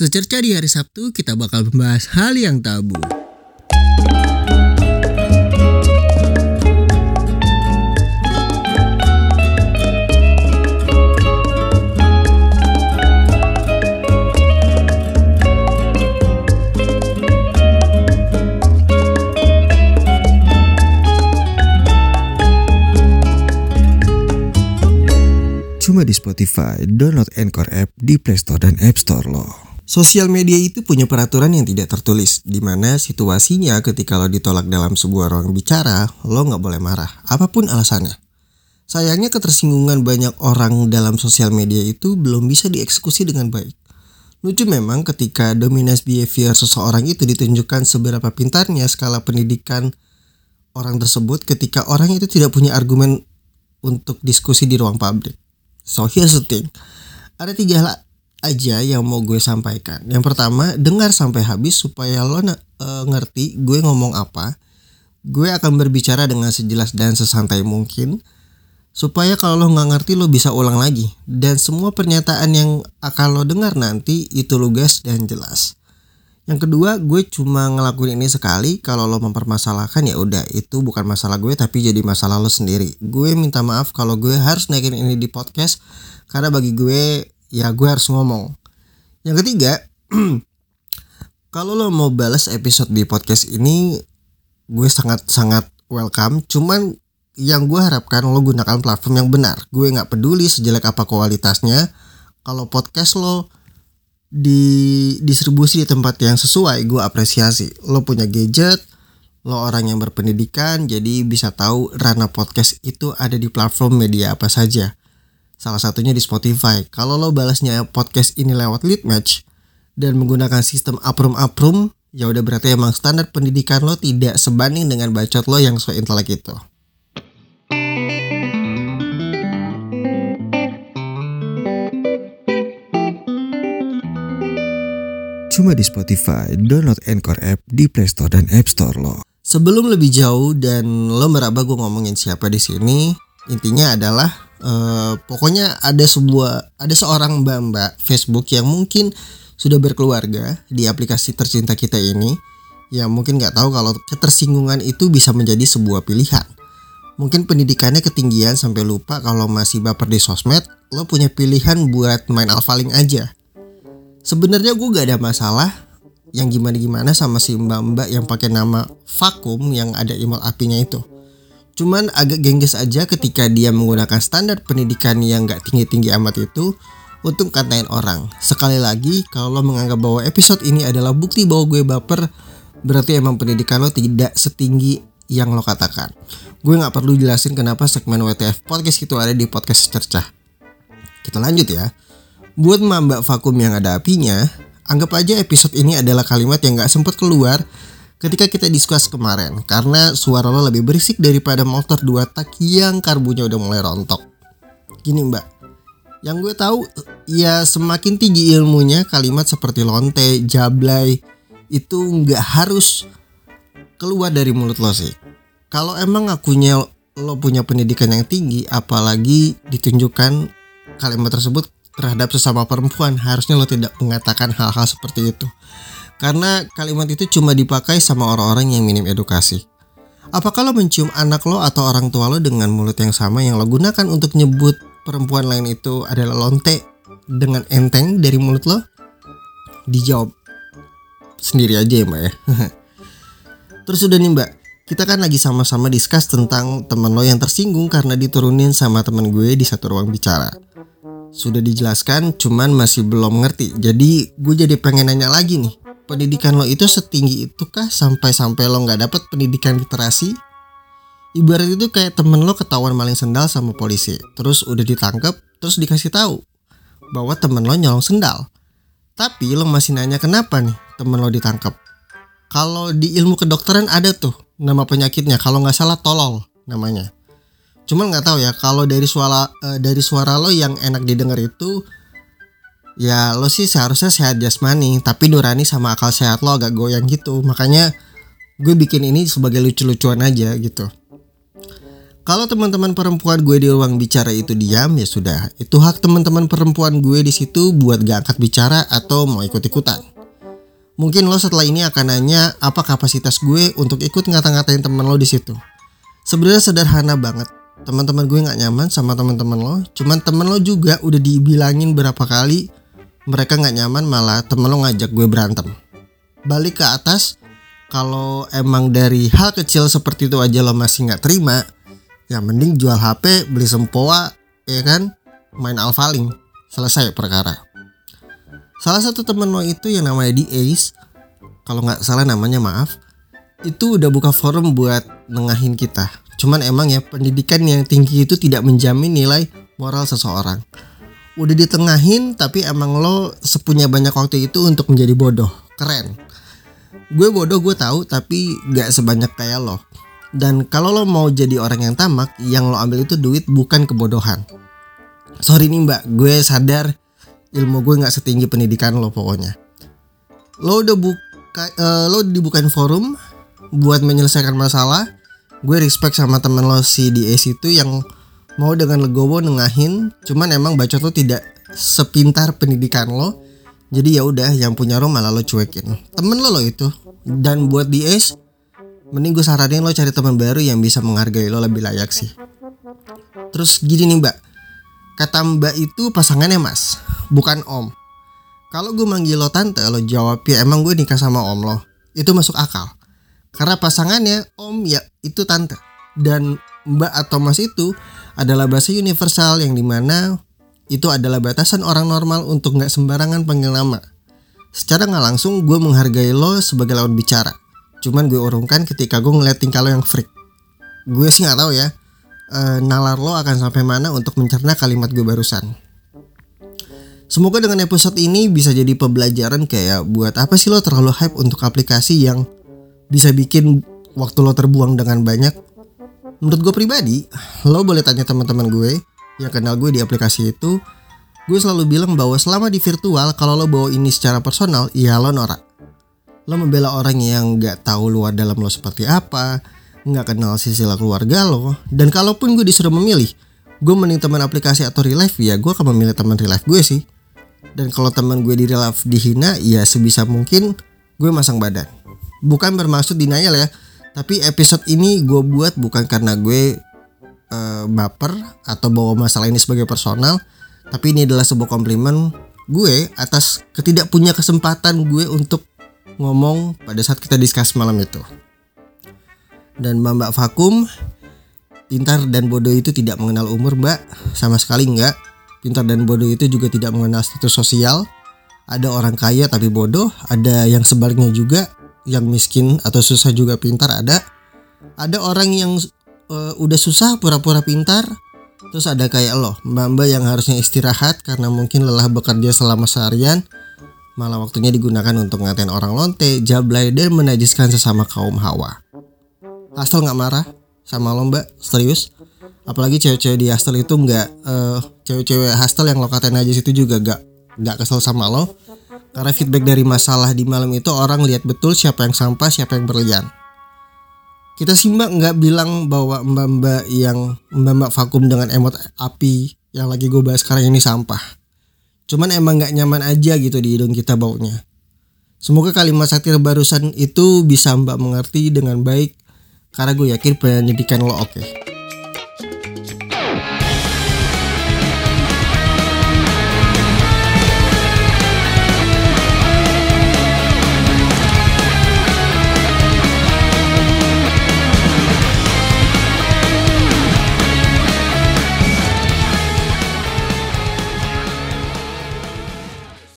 Secerca di hari Sabtu kita bakal membahas hal yang tabu. Cuma di Spotify, download Anchor app di Play Store dan App Store loh. Sosial media itu punya peraturan yang tidak tertulis, di mana situasinya ketika lo ditolak dalam sebuah ruang bicara, lo nggak boleh marah, apa pun alasannya. Sayangnya ketersinggungan banyak orang dalam sosial media itu belum bisa dieksekusi dengan baik. Lucu memang ketika dominance behavior seseorang itu ditunjukkan seberapa pintarnya skala pendidikan orang tersebut ketika orang itu tidak punya argumen untuk diskusi di ruang publik. So here's the thing. Ada tiga hal aja yang mau gue sampaikan. Yang pertama, dengar sampai habis supaya lo uh, ngerti gue ngomong apa. Gue akan berbicara dengan sejelas dan sesantai mungkin supaya kalau lo nggak ngerti lo bisa ulang lagi dan semua pernyataan yang akan lo dengar nanti itu lugas dan jelas. Yang kedua, gue cuma ngelakuin ini sekali. Kalau lo mempermasalahkan ya udah, itu bukan masalah gue tapi jadi masalah lo sendiri. Gue minta maaf kalau gue harus naikin ini di podcast karena bagi gue ya gue harus ngomong. Yang ketiga, kalau lo mau balas episode di podcast ini, gue sangat-sangat welcome. Cuman yang gue harapkan lo gunakan platform yang benar. Gue nggak peduli sejelek apa kualitasnya. Kalau podcast lo di distribusi di tempat yang sesuai gue apresiasi lo punya gadget lo orang yang berpendidikan jadi bisa tahu Rana Podcast itu ada di platform media apa saja salah satunya di Spotify kalau lo balasnya podcast ini lewat lead match dan menggunakan sistem aprum-aprum ya udah berarti emang standar pendidikan lo tidak sebanding dengan bacot lo yang so intelek itu Cuma di Spotify, download Anchor app di Play Store dan App Store lo. Sebelum lebih jauh dan lo meraba gue ngomongin siapa di sini, intinya adalah uh, pokoknya ada sebuah ada seorang mbak-mbak Facebook yang mungkin sudah berkeluarga di aplikasi tercinta kita ini yang mungkin nggak tahu kalau ketersinggungan itu bisa menjadi sebuah pilihan. Mungkin pendidikannya ketinggian sampai lupa kalau masih baper di sosmed, lo punya pilihan buat main alfaling aja sebenarnya gue gak ada masalah yang gimana-gimana sama si mbak-mbak yang pakai nama vakum yang ada email apinya itu. Cuman agak gengges aja ketika dia menggunakan standar pendidikan yang gak tinggi-tinggi amat itu untuk katain orang. Sekali lagi, kalau lo menganggap bahwa episode ini adalah bukti bahwa gue baper, berarti emang pendidikan lo tidak setinggi yang lo katakan. Gue gak perlu jelasin kenapa segmen WTF Podcast itu ada di podcast cercah. Kita lanjut ya. Buat mbak vakum yang ada apinya, anggap aja episode ini adalah kalimat yang gak sempat keluar ketika kita diskus kemarin karena suara lo lebih berisik daripada motor dua tak yang karbunya udah mulai rontok. Gini mbak, yang gue tahu ya semakin tinggi ilmunya kalimat seperti lonte, jablay itu nggak harus keluar dari mulut lo sih. Kalau emang akunya lo punya pendidikan yang tinggi, apalagi ditunjukkan kalimat tersebut terhadap sesama perempuan harusnya lo tidak mengatakan hal-hal seperti itu karena kalimat itu cuma dipakai sama orang-orang yang minim edukasi. Apakah lo mencium anak lo atau orang tua lo dengan mulut yang sama yang lo gunakan untuk nyebut perempuan lain itu adalah lonte dengan enteng dari mulut lo? Dijawab sendiri aja ya mbak ya. Terus udah nih mbak kita kan lagi sama-sama discuss tentang temen lo yang tersinggung karena diturunin sama temen gue di satu ruang bicara. Sudah dijelaskan cuman masih belum ngerti. Jadi gue jadi pengen nanya lagi nih pendidikan lo itu setinggi itu kah sampai-sampai lo nggak dapet pendidikan literasi? Ibarat itu kayak temen lo ketahuan maling sendal sama polisi. Terus udah ditangkap terus dikasih tahu bahwa temen lo nyolong sendal. Tapi lo masih nanya kenapa nih temen lo ditangkap kalau di ilmu kedokteran ada tuh nama penyakitnya. Kalau nggak salah tolol namanya. Cuman nggak tahu ya kalau dari suara uh, dari suara lo yang enak didengar itu ya lo sih seharusnya sehat jasmani tapi nurani sama akal sehat lo agak goyang gitu makanya gue bikin ini sebagai lucu-lucuan aja gitu Kalau teman-teman perempuan gue di ruang bicara itu diam ya sudah, itu hak teman-teman perempuan gue di situ buat gak angkat bicara atau mau ikut-ikutan. Mungkin lo setelah ini akan nanya apa kapasitas gue untuk ikut ngata-ngatain teman lo di situ. Sebenarnya sederhana banget. Teman-teman gue nggak nyaman sama teman-teman lo, cuman teman lo juga udah dibilangin berapa kali mereka nggak nyaman malah temen lo ngajak gue berantem. Balik ke atas, kalau emang dari hal kecil seperti itu aja lo masih nggak terima, ya mending jual HP beli sempoa ya kan? Main alfaling selesai perkara. Salah satu temen lo itu yang namanya di Ace kalau nggak salah namanya maaf itu udah buka forum buat nengahin kita. Cuman emang ya pendidikan yang tinggi itu tidak menjamin nilai moral seseorang udah ditengahin tapi emang lo sepunya banyak waktu itu untuk menjadi bodoh keren gue bodoh gue tahu tapi gak sebanyak kayak lo dan kalau lo mau jadi orang yang tamak, yang lo ambil itu duit bukan kebodohan. Sorry nih mbak, gue sadar ilmu gue nggak setinggi pendidikan lo pokoknya. Lo udah buka, uh, lo dibukain forum buat menyelesaikan masalah. Gue respect sama temen lo si DS itu yang mau dengan legowo nengahin. Cuman emang bacot lo tidak sepintar pendidikan lo. Jadi ya udah, yang punya lo malah lo cuekin. Temen lo lo itu. Dan buat DS, mending gue saranin lo cari teman baru yang bisa menghargai lo lebih layak sih terus gini nih mbak kata mbak itu pasangannya mas bukan om kalau gue manggil lo tante lo jawab ya emang gue nikah sama om lo itu masuk akal karena pasangannya om ya itu tante dan mbak atau mas itu adalah bahasa universal yang di mana itu adalah batasan orang normal untuk nggak sembarangan panggil nama. Secara nggak langsung gue menghargai lo sebagai lawan bicara. Cuman gue urungkan ketika gue ngeliat tingkah lo yang freak. Gue sih nggak tahu ya e, nalar lo akan sampai mana untuk mencerna kalimat gue barusan. Semoga dengan episode ini bisa jadi pembelajaran kayak buat apa sih lo terlalu hype untuk aplikasi yang bisa bikin waktu lo terbuang dengan banyak menurut gue pribadi lo boleh tanya teman-teman gue yang kenal gue di aplikasi itu gue selalu bilang bahwa selama di virtual kalau lo bawa ini secara personal ya lo norak. Lo membela orang yang nggak tahu luar dalam lo seperti apa nggak kenal sisilah keluarga lo dan kalaupun gue disuruh memilih gue mending teman aplikasi atau real life ya gue akan memilih teman real life gue sih. Dan kalau teman gue di real life dihina ya sebisa mungkin gue masang badan. Bukan bermaksud denial ya tapi episode ini gue buat bukan karena gue uh, baper atau bawa masalah ini sebagai personal tapi ini adalah sebuah komplimen gue atas ketidakpunya kesempatan gue untuk ngomong pada saat kita diskus malam itu. Dan Mbak Vakum, pintar dan bodoh itu tidak mengenal umur Mbak, sama sekali enggak. Pintar dan bodoh itu juga tidak mengenal status sosial. Ada orang kaya tapi bodoh, ada yang sebaliknya juga, yang miskin atau susah juga pintar ada. Ada orang yang uh, udah susah pura-pura pintar, terus ada kayak lo, mbak-mbak yang harusnya istirahat karena mungkin lelah bekerja selama seharian, malah waktunya digunakan untuk ngatain orang lonte, jablay, dan menajiskan sesama kaum hawa. Hostel nggak marah sama lo mbak, serius? Apalagi cewek-cewek di hostel itu nggak, uh, cewek-cewek hostel yang lo katain najis itu juga nggak nggak kesel sama lo. Karena feedback dari masalah di malam itu orang lihat betul siapa yang sampah, siapa yang berlian. Kita sih mbak nggak bilang bahwa mbak-mbak yang mbak-mbak vakum dengan emot api yang lagi gue bahas sekarang ini sampah Cuman emang nggak nyaman aja gitu di hidung kita baunya. Semoga kalimat satir barusan itu bisa mbak mengerti dengan baik karena gue yakin pendidikan lo oke. Okay.